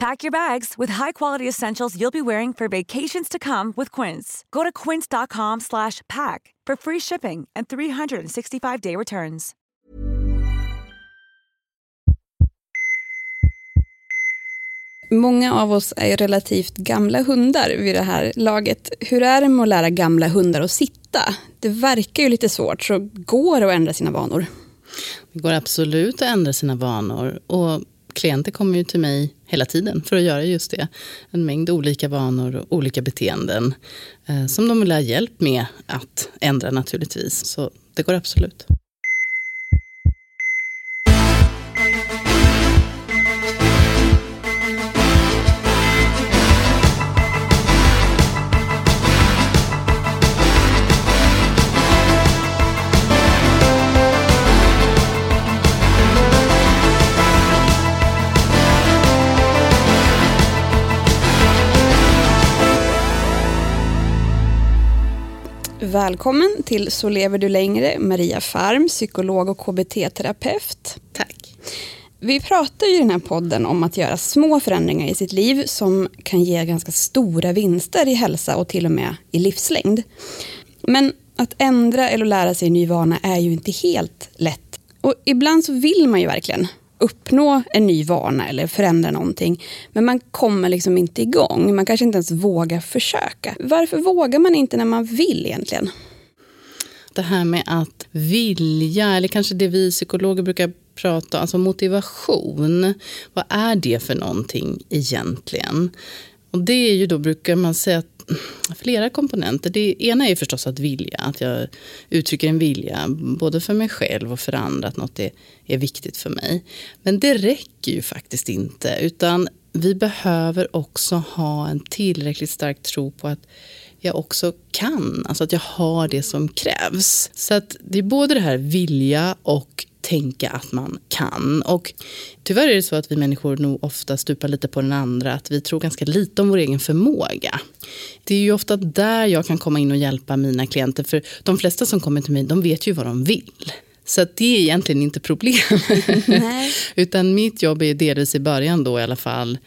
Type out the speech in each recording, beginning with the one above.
Pack your bags with high-quality essentials you'll be wearing for vacations to come with Quince. Go to quince.com/pack for free shipping and 365-day returns. Många av oss är relativt gamla hundar vid det här laget. Hur är det med att lära gamla hundar att sitta? Det verkar ju lite svårt, så går det att ändra sina vanor? Det går absolut att ändra sina vanor. Och klienter kommer ju till mig hela tiden för att göra just det. En mängd olika vanor och olika beteenden eh, som de vill ha hjälp med att ändra naturligtvis. Så det går absolut. Välkommen till Så lever du längre, Maria Farm, psykolog och KBT-terapeut. Tack. Vi pratar ju i den här podden om att göra små förändringar i sitt liv som kan ge ganska stora vinster i hälsa och till och med i livslängd. Men att ändra eller lära sig en ny vana är ju inte helt lätt. Och ibland så vill man ju verkligen uppnå en ny vana eller förändra någonting. Men man kommer liksom inte igång. Man kanske inte ens vågar försöka. Varför vågar man inte när man vill egentligen? Det här med att vilja, eller kanske det vi psykologer brukar prata om, alltså motivation. Vad är det för någonting egentligen? Och det är ju då, brukar man säga, att flera komponenter. Det ena är förstås att vilja, att jag uttrycker en vilja både för mig själv och för andra att något är, är viktigt för mig. Men det räcker ju faktiskt inte, utan vi behöver också ha en tillräckligt stark tro på att jag också kan, alltså att jag har det som krävs. Så att det är både det här vilja och tänka att man kan. Och tyvärr är det så att vi människor nog ofta stupar lite på den andra, att vi tror ganska lite om vår egen förmåga. Det är ju ofta där jag kan komma in och hjälpa mina klienter, för de flesta som kommer till mig, de vet ju vad de vill. Så det är egentligen inte problemet. Utan mitt jobb är delvis i början då i alla fall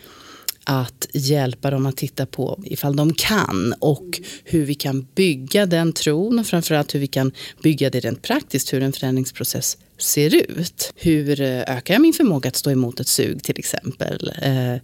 att hjälpa dem att titta på ifall de kan och hur vi kan bygga den tron och framförallt hur vi kan bygga det rent praktiskt, hur en förändringsprocess ser ut. Hur eh, ökar jag min förmåga att stå emot ett sug till exempel? Eh,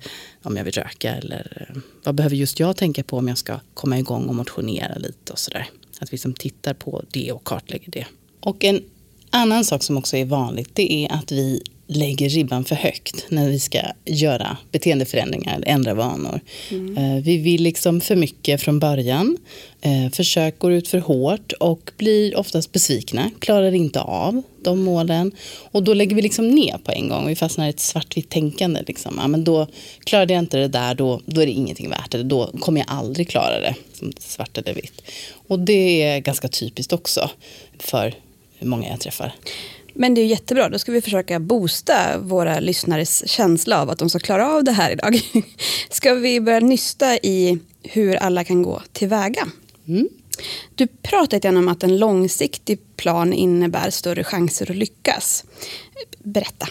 om jag vill röka eller eh, vad behöver just jag tänka på om jag ska komma igång och motionera lite och sådär. Att vi liksom tittar på det och kartlägger det. Och en annan sak som också är vanligt det är att vi lägger ribban för högt när vi ska göra beteendeförändringar ändra vanor. Mm. Vi vill liksom för mycket från början. Eh, försök går ut för hårt och blir oftast besvikna. Klarar inte av de målen. Och då lägger vi liksom ner på en gång. Vi fastnar i ett svartvitt tänkande. Liksom. Ja, men då klarade jag inte det där, då, då är det ingenting värt. Eller då kommer jag aldrig klara det. Som svart eller vitt. Och det är ganska typiskt också för många jag träffar. Men det är jättebra, då ska vi försöka boosta våra lyssnares känsla av att de ska klara av det här idag. Ska vi börja nysta i hur alla kan gå tillväga? Mm. Du pratar lite om att en långsiktig plan innebär större chanser att lyckas. Berätta.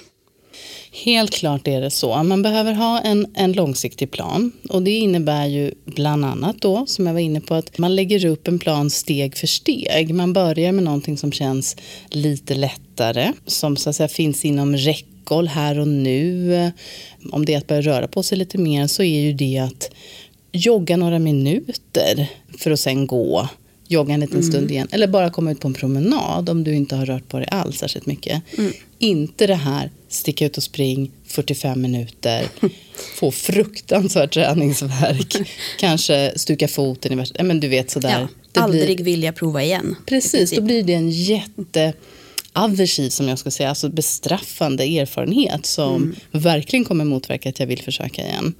Helt klart är det så. Man behöver ha en, en långsiktig plan. Och det innebär ju bland annat då, som jag var inne på, att man lägger upp en plan steg för steg. Man börjar med någonting som känns lite lättare, som så att säga finns inom räckhåll här och nu. Om det är att börja röra på sig lite mer så är ju det att jogga några minuter för att sen gå jogga en liten mm. stund igen. Eller bara komma ut på en promenad om du inte har rört på dig alls särskilt mycket. Mm. Inte det här sticka ut och spring 45 minuter, få fruktansvärd träningsverk, kanske stuka foten i värsta... Men du vet sådär. Ja, aldrig blir, vilja prova igen. Precis, då blir det en jätte aversiv, som jag ska säga, alltså bestraffande erfarenhet som mm. verkligen kommer motverka att jag vill försöka igen.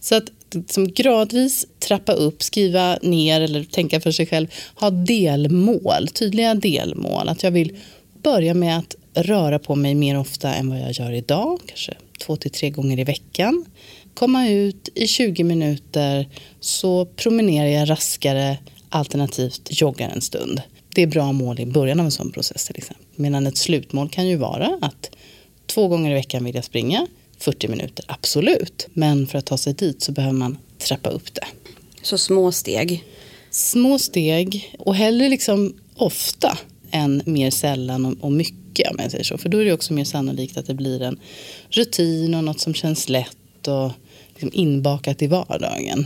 Så att som gradvis trappa upp, skriva ner eller tänka för sig själv, ha delmål, tydliga delmål. Att jag vill börja med att röra på mig mer ofta än vad jag gör idag, kanske två till tre gånger i veckan. Komma ut i 20 minuter så promenerar jag raskare alternativt joggar en stund. Det är bra mål i början av en sån process till exempel. Medan ett slutmål kan ju vara att två gånger i veckan vill jag springa 40 minuter, absolut. Men för att ta sig dit så behöver man trappa upp det. Så små steg? Små steg och hellre liksom ofta än mer sällan och mycket om jag säger så. För då är det också mer sannolikt att det blir en rutin och något som känns lätt och liksom inbakat i vardagen.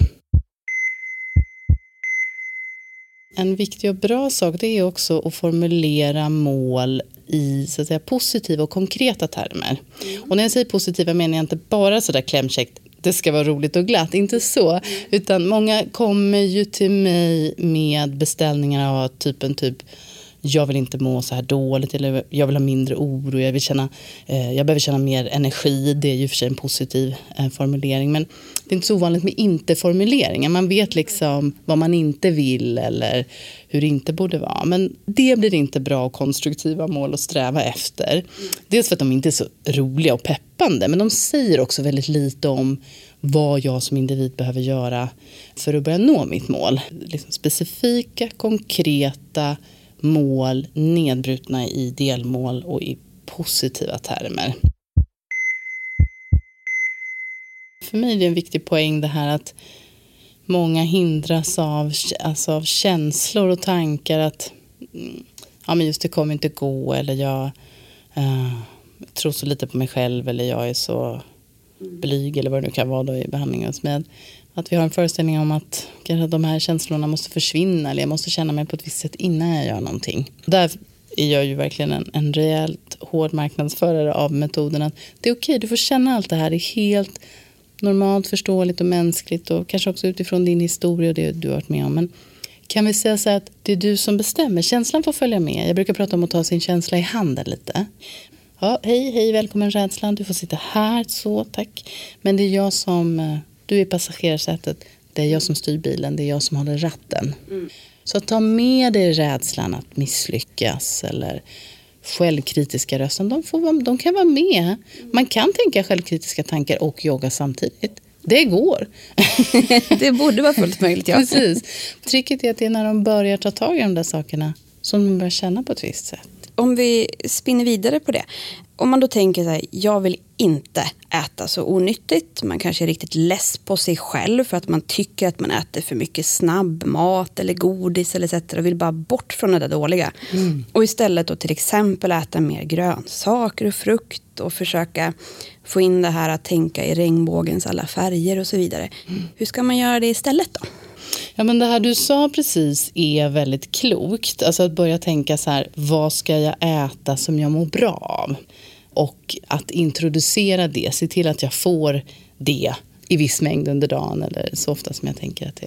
En viktig och bra sak det är också att formulera mål i så att säga, positiva och konkreta termer. Mm. Och när jag säger positiva menar jag inte bara sådär klämkäckt det ska vara roligt och glatt, inte så. Utan många kommer ju till mig med beställningar av typen typ jag vill inte må så här dåligt eller jag vill ha mindre oro, jag, vill känna, eh, jag behöver känna mer energi. Det är ju för sig en positiv eh, formulering. Men det är inte så ovanligt med inte-formuleringar. Man vet liksom vad man inte vill eller hur det inte borde vara. Men det blir inte bra och konstruktiva mål att sträva efter. Dels för att de inte är så roliga och peppande men de säger också väldigt lite om vad jag som individ behöver göra för att börja nå mitt mål. Liksom specifika, konkreta mål nedbrutna i delmål och i positiva termer. För mig är det en viktig poäng det här att många hindras av, alltså av känslor och tankar att mm, ja, men just det kommer inte gå eller jag uh, tror så lite på mig själv eller jag är så blyg eller vad det nu kan vara då i behandlingen med. Att vi har en föreställning om att de här känslorna måste försvinna eller jag måste känna mig på ett visst sätt innan jag gör någonting. Där är jag ju verkligen en, en rejält hård marknadsförare av metoden att det är okej, okay, du får känna allt det här, det är helt normalt, förståeligt och mänskligt och kanske också utifrån din historia och det du har varit med om. Men kan vi säga så att det är du som bestämmer, känslan får följa med. Jag brukar prata om att ta sin känsla i handen lite. Ja, hej, hej, välkommen rädslan, du får sitta här, så, tack. Men det är jag som eh, du är passagerarsätet, det är jag som styr bilen, det är jag som håller ratten. Mm. Så ta med dig rädslan att misslyckas eller självkritiska rösten, de, får, de kan vara med. Man kan tänka självkritiska tankar och jogga samtidigt. Det går. det borde vara fullt möjligt, ja. Precis. Tricket är att det är när de börjar ta tag i de där sakerna som de börjar känna på ett visst sätt om vi spinner vidare på det. Om man då tänker så här, jag vill inte äta så onyttigt. Man kanske är riktigt less på sig själv för att man tycker att man äter för mycket snabbmat eller godis eller etc. och vill bara bort från det där dåliga. Mm. Och istället då till exempel äta mer grönsaker och frukt och försöka få in det här att tänka i regnbågens alla färger och så vidare. Mm. Hur ska man göra det istället då? Ja, men det här du sa precis är väldigt klokt. Alltså att börja tänka så här, vad ska jag äta som jag mår bra av? Och att introducera det, se till att jag får det i viss mängd under dagen eller så ofta som jag tänker att det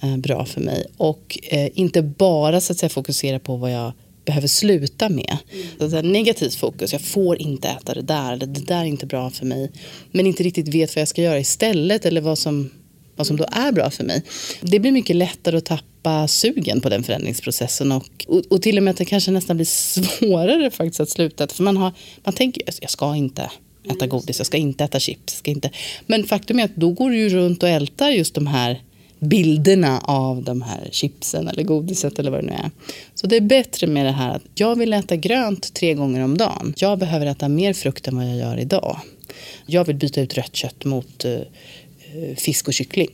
är eh, bra för mig. Och eh, inte bara så att säga, fokusera på vad jag behöver sluta med. Mm. Så negativt fokus, jag får inte äta det där, eller det där är inte bra för mig. Men inte riktigt vet vad jag ska göra istället eller vad som vad som då är bra för mig. Det blir mycket lättare att tappa sugen på den förändringsprocessen och, och, och till och med att det kanske nästan blir svårare faktiskt att sluta. För man, har, man tänker jag ska inte äta godis, jag ska inte äta chips. Ska inte. Men faktum är att då går du ju runt och ältar just de här bilderna av de här chipsen eller godiset eller vad det nu är. Så det är bättre med det här att jag vill äta grönt tre gånger om dagen. Jag behöver äta mer frukt än vad jag gör idag. Jag vill byta ut rött kött mot uh, fisk och kyckling.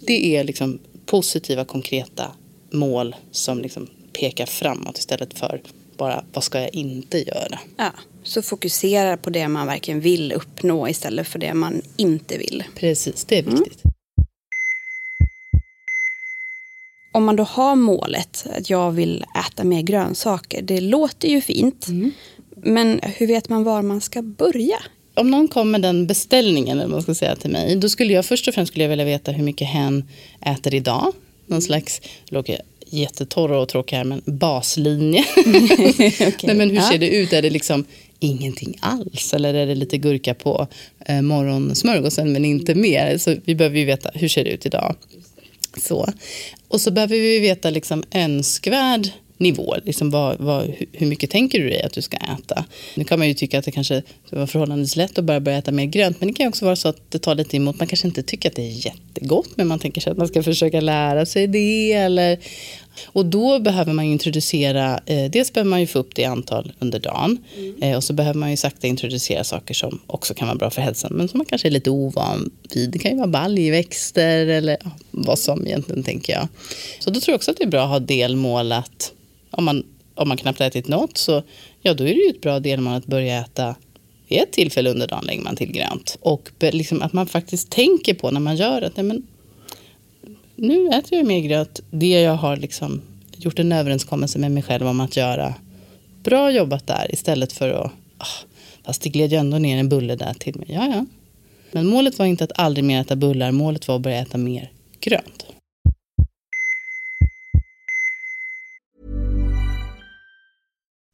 Det är liksom positiva, konkreta mål som liksom pekar framåt istället för bara vad ska jag inte göra. Ja, så fokusera på det man verkligen vill uppnå istället för det man inte vill. Precis, det är mm. viktigt. Mm. Om man då har målet att jag vill äta mer grönsaker, det låter ju fint. Mm. Men hur vet man var man ska börja? Om någon kom med den beställningen eller man ska säga till mig, då skulle jag först och främst skulle jag vilja veta hur mycket hen äter idag. Någon slags, låter jättetorra och tråkiga här, men baslinje. okay. Nej, men hur ja. ser det ut? Är det liksom ingenting alls? Eller är det lite gurka på eh, morgonsmörgåsen men inte mer? Så vi behöver ju veta, hur ser det ut idag? Så. Och så behöver vi veta liksom önskvärd nivå. Liksom vad, vad, hur mycket tänker du dig att du ska äta? Nu kan man ju tycka att det kanske var förhållandevis lätt att bara börja äta mer grönt. Men det kan också vara så att det tar lite emot. Man kanske inte tycker att det är jättegott. Men man tänker sig att man ska försöka lära sig det. Eller, och då behöver man introducera, eh, dels behöver man ju få upp det i antal under dagen. Mm. Eh, och så behöver man ju sakta introducera saker som också kan vara bra för hälsan. Men som man kanske är lite ovan vid. Det kan ju vara baljväxter eller ja, vad som egentligen tänker jag. Så då tror jag också att det är bra att ha delmål att om man, om man knappt ätit något så ja, då är det ju ett bra delmål att börja äta vid ett tillfälle under dagen lägger man till grönt. Och liksom att man faktiskt tänker på när man gör det. Nej, men nu äter jag mer gröt. Det jag har liksom gjort en överenskommelse med mig själv om att göra. Bra jobbat där istället för att oh, fast det gled ju ändå ner en bulle där till mig. Ja, ja. Men målet var inte att aldrig mer äta bullar. Målet var att börja äta mer grönt.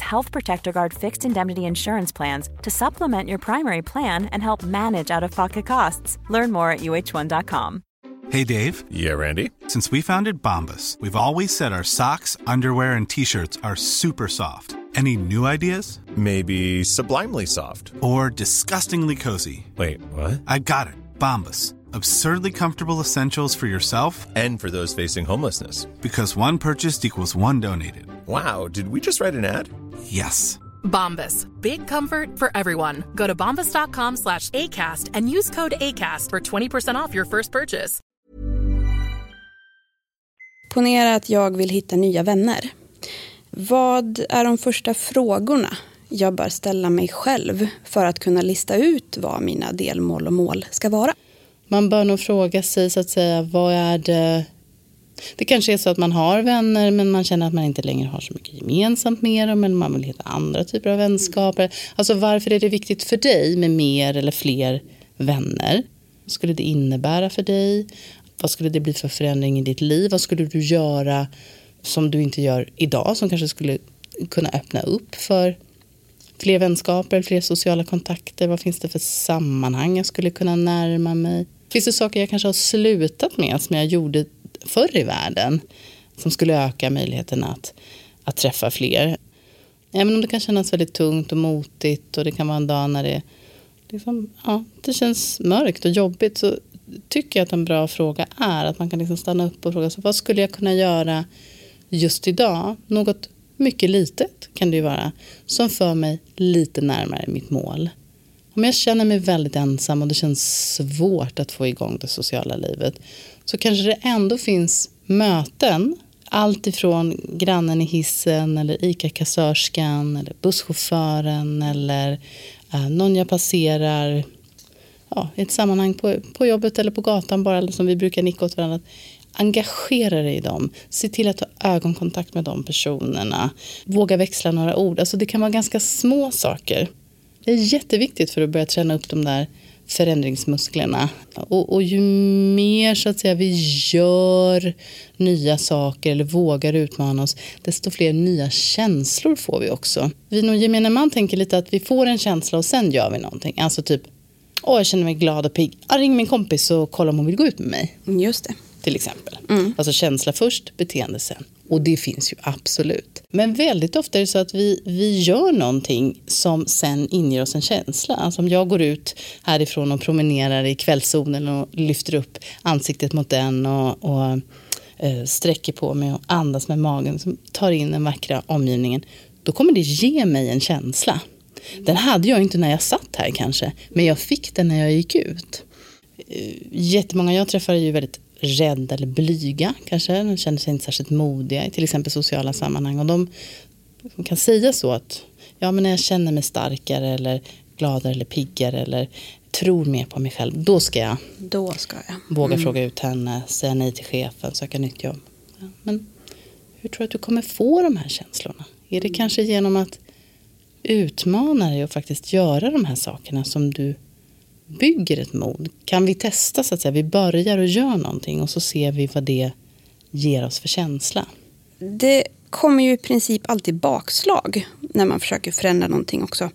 Health Protector Guard fixed indemnity insurance plans to supplement your primary plan and help manage out of pocket costs. Learn more at uh1.com. Hey, Dave. Yeah, Randy. Since we founded Bombus, we've always said our socks, underwear, and t shirts are super soft. Any new ideas? Maybe sublimely soft. Or disgustingly cozy. Wait, what? I got it. Bombus. Absurdly comfortable essentials for yourself and for those facing homelessness. Because one purchased equals one donated. Wow, did we just write an ad? Yes. Bombas. Big comfort for everyone. Go to bombas.com slash ACAST and use code ACAST for 20% off your first purchase. Ponera att jag vill hitta nya vänner. Vad är de första frågorna jag bör ställa mig själv för att kunna lista ut vad mina delmål och mål ska vara? Man bör nog fråga sig så att säga, vad är det det kanske är så att man har vänner men man känner att man inte längre har så mycket gemensamt med dem eller man vill hitta andra typer av vänskaper. Alltså varför är det viktigt för dig med mer eller fler vänner? Vad skulle det innebära för dig? Vad skulle det bli för förändring i ditt liv? Vad skulle du göra som du inte gör idag som kanske skulle kunna öppna upp för fler vänskaper, fler sociala kontakter? Vad finns det för sammanhang jag skulle kunna närma mig? Finns det saker jag kanske har slutat med som jag gjorde förr i världen som skulle öka möjligheten att, att träffa fler? Även om det kan kännas väldigt tungt och motigt och det kan vara en dag när det, liksom, ja, det känns mörkt och jobbigt så tycker jag att en bra fråga är att man kan liksom stanna upp och fråga sig vad skulle jag kunna göra just idag? Något mycket litet kan det ju vara som för mig lite närmare mitt mål. Om jag känner mig väldigt ensam och det känns svårt att få igång det sociala livet så kanske det ändå finns möten allt ifrån grannen i hissen eller ICA-kassörskan eller busschauffören eller eh, någon jag passerar ja, i ett sammanhang på, på jobbet eller på gatan bara, eller som vi brukar nicka åt varandra. Engagera dig i dem. Se till att ha ögonkontakt med de personerna. Våga växla några ord. Alltså det kan vara ganska små saker. Det är jätteviktigt för att börja träna upp de där förändringsmusklerna. Och, och, ju mer så att säga vi gör nya saker eller vågar utmana oss, desto fler nya känslor får vi också. Vi nog gemene man tänker lite att vi får en känsla och sen gör vi någonting. Alltså typ, åh jag känner mig glad och pigg. Ah, ring min kompis och kolla om hon vill gå ut med mig. Just det. Till exempel. Mm. Alltså känsla först, beteende sen. Och det finns ju absolut. Men väldigt ofta är det så att vi, vi gör någonting som sen inger oss en känsla. Alltså om jag går ut härifrån och promenerar i kvällssolen och lyfter upp ansiktet mot den och, och eh, sträcker på mig och andas med magen, som tar in den vackra omgivningen. Då kommer det ge mig en känsla. Den hade jag inte när jag satt här kanske, men jag fick den när jag gick ut. Eh, jättemånga jag träffar är ju väldigt rädda eller blyga kanske. De känner sig inte särskilt modiga i till exempel sociala sammanhang. Och de, de kan säga så att ja, men när jag känner mig starkare eller gladare eller piggare eller tror mer på mig själv, då ska jag, då ska jag. våga mm. fråga ut henne, säga nej till chefen, söka nytt jobb. Ja, men hur tror du att du kommer få de här känslorna? Är det kanske genom att utmana dig och faktiskt göra de här sakerna som du bygger ett mod? Kan vi testa så att säga? Vi börjar och gör någonting och så ser vi vad det ger oss för känsla. Det kommer ju i princip alltid bakslag när man försöker förändra någonting också.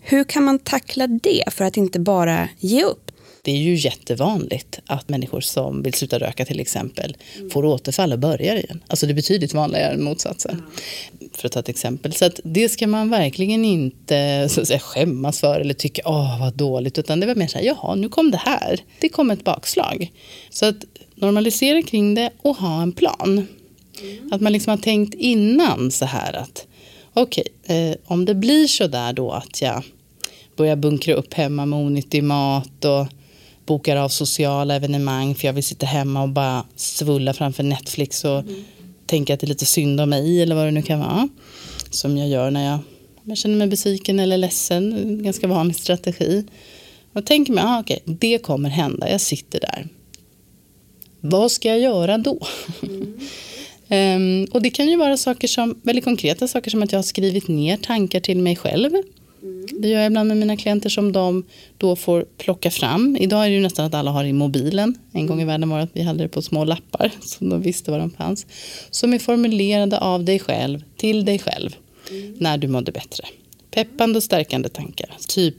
Hur kan man tackla det för att inte bara ge upp? Det är ju jättevanligt att människor som vill sluta röka till exempel mm. får återfall och börjar igen. Alltså det är betydligt vanligare än motsatsen. Mm. För att ta ett exempel. Så att det ska man verkligen inte så att säga, skämmas för eller tycka åh vad dåligt. Utan det var mer så här, jaha nu kom det här. Det kom ett bakslag. Så att normalisera kring det och ha en plan. Mm. Att man liksom har tänkt innan så här att okej, okay, eh, om det blir så där då att jag börjar bunkra upp hemma med onyttig mat och bokar av sociala evenemang för jag vill sitta hemma och bara svulla framför Netflix och mm. tänka att det är lite synd om mig eller vad det nu kan vara. Som jag gör när jag, jag känner mig besviken eller ledsen. En ganska vanlig strategi. Och tänker mig, ah, okej, okay, det kommer hända, jag sitter där. Vad ska jag göra då? Mm. um, och det kan ju vara saker som, väldigt konkreta saker som att jag har skrivit ner tankar till mig själv det gör jag ibland med mina klienter som de då får plocka fram. Idag är det ju nästan att alla har i mobilen. En gång i världen var det att vi hade det på små lappar så de visste var de fanns. Som är formulerade av dig själv till dig själv mm. när du mådde bättre. Peppande och stärkande tankar. Typ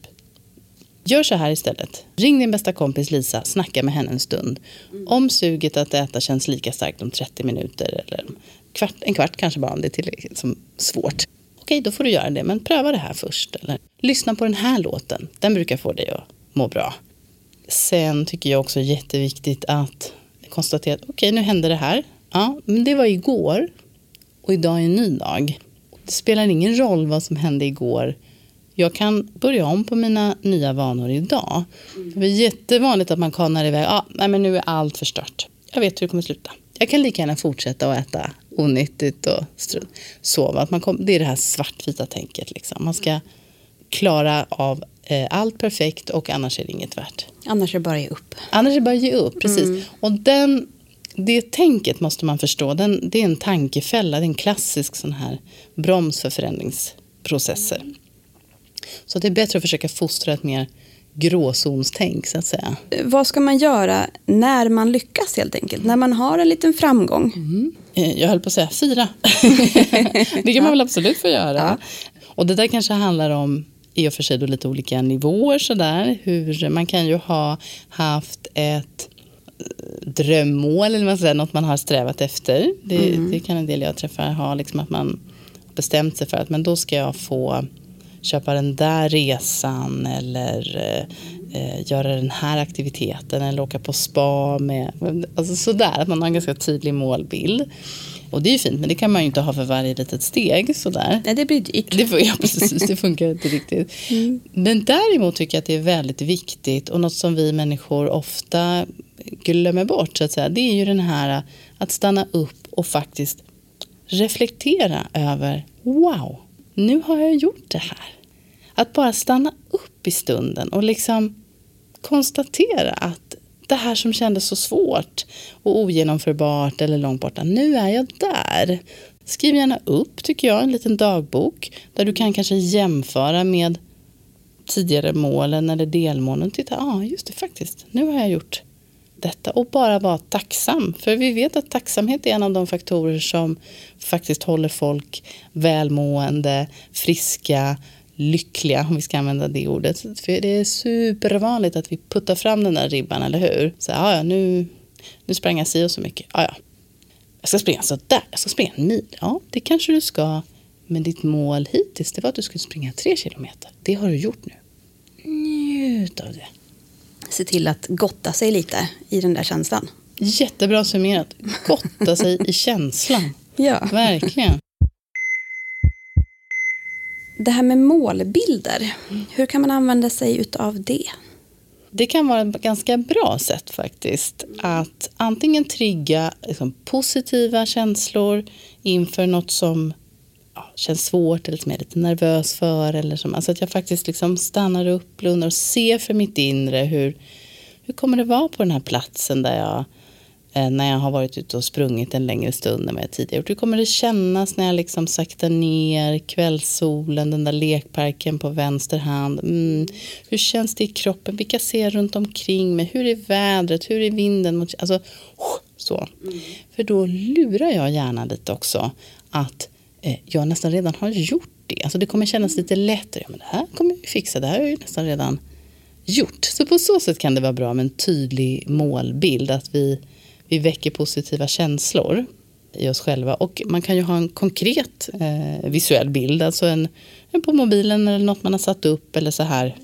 Gör så här istället. Ring din bästa kompis Lisa, snacka med henne en stund. Om suget att äta känns lika starkt om 30 minuter eller kvart, en kvart kanske bara om det är tillräckligt som svårt okej då får du göra det, men pröva det här först. Eller lyssna på den här låten, den brukar få dig att må bra. Sen tycker jag också jätteviktigt att konstatera att okej nu hände det här. Ja, men det var igår och idag är en ny dag. Det spelar ingen roll vad som hände igår. Jag kan börja om på mina nya vanor idag. Det är jättevanligt att man kanar iväg. Ja, nej, men nu är allt förstört. Jag vet hur det kommer sluta. Jag kan lika gärna fortsätta att äta onyttigt och sova. Att man kom, det är det här svartvita tänket. Liksom. Man ska klara av eh, allt perfekt och annars är det inget värt. Annars är det bara ge upp. Annars är det bara ge upp, precis. Mm. Och den, det tänket måste man förstå. Den, det är en tankefälla, det är en klassisk sån här broms för förändringsprocesser. Så det är bättre att försöka fostra ett mer gråzonstänk så att säga. Vad ska man göra när man lyckas helt enkelt? När man har en liten framgång? Mm. Jag höll på att säga fira. det kan man väl absolut få göra. Ja. Och det där kanske handlar om i och för sig då lite olika nivåer sådär. Hur man kan ju ha haft ett eh, drömmål eller man säger, något man har strävat efter. Det, mm. det kan en del jag träffar ha, liksom att man bestämt sig för att men då ska jag få köpa den där resan eller eh, göra den här aktiviteten eller åka på spa med, alltså sådär, att man har en ganska tydlig målbild. Och det är ju fint, men det kan man ju inte ha för varje litet steg. Sådär. Nej, det blir dyrt. Det, ja, precis, det funkar inte riktigt. Mm. Men däremot tycker jag att det är väldigt viktigt och något som vi människor ofta glömmer bort, så att säga, det är ju den här att stanna upp och faktiskt reflektera över, wow, nu har jag gjort det här. Att bara stanna upp i stunden och liksom konstatera att det här som kändes så svårt och ogenomförbart eller långt borta, nu är jag där. Skriv gärna upp, tycker jag, en liten dagbok där du kan kanske jämföra med tidigare målen eller delmålen. Titta, ja ah, just det faktiskt, nu har jag gjort detta och bara vara tacksam. För vi vet att tacksamhet är en av de faktorer som faktiskt håller folk välmående, friska, lyckliga, om vi ska använda det ordet. För det är supervanligt att vi puttar fram den där ribban, eller hur? Så, ah, ja, nu, nu sprang jag si och så mycket. Ja, ja. Jag ska springa så där, jag ska springa en mil. Ja, det kanske du ska. Men ditt mål hittills, det var att du skulle springa tre kilometer. Det har du gjort nu. Njut av det. Se till att gotta sig lite i den där känslan. Jättebra summerat. Gotta sig i känslan. Ja. Verkligen. Det här med målbilder, hur kan man använda sig av det? Det kan vara ett ganska bra sätt faktiskt. Att antingen trigga liksom, positiva känslor inför något som ja, känns svårt eller som jag är lite nervös för. Eller som, alltså att jag faktiskt liksom stannar upp, blundar och ser för mitt inre hur, hur kommer det vara på den här platsen där jag Eh, när jag har varit ute och sprungit en längre stund än vad jag tidigare gjort. Hur kommer det kännas när jag liksom saktar ner kvällssolen, den där lekparken på vänster hand. Mm. Hur känns det i kroppen? Vilka ser jag runt omkring mig? Hur är vädret? Hur är vinden? Alltså, så. Mm. För då lurar jag gärna lite också att Eh, jag nästan redan har gjort det. Alltså det kommer kännas lite lättare. Ja, men det här kommer jag fixa. Det här har jag ju nästan redan gjort. Så på så sätt kan det vara bra med en tydlig målbild. Att vi vi väcker positiva känslor i oss själva. Och man kan ju ha en konkret eh, visuell bild, alltså en, en, på mobilen eller något man har satt upp eller så här.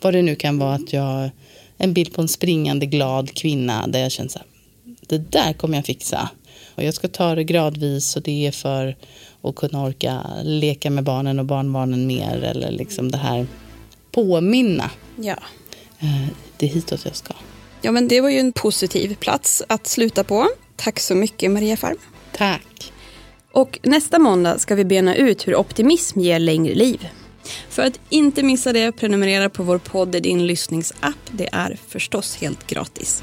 Vad det nu kan vara att jag, en bild på en springande glad kvinna där jag känner så här, det där kommer jag fixa. Och jag ska ta det gradvis och det är för att kunna orka leka med barnen och barnbarnen mer eller liksom det här påminna. Ja. Eh, det är hitåt jag ska. Ja, men det var ju en positiv plats att sluta på. Tack så mycket Maria Farm. Tack. Och nästa måndag ska vi bena ut hur optimism ger längre liv. För att inte missa det, prenumerera på vår podd i din lyssningsapp. Det är förstås helt gratis.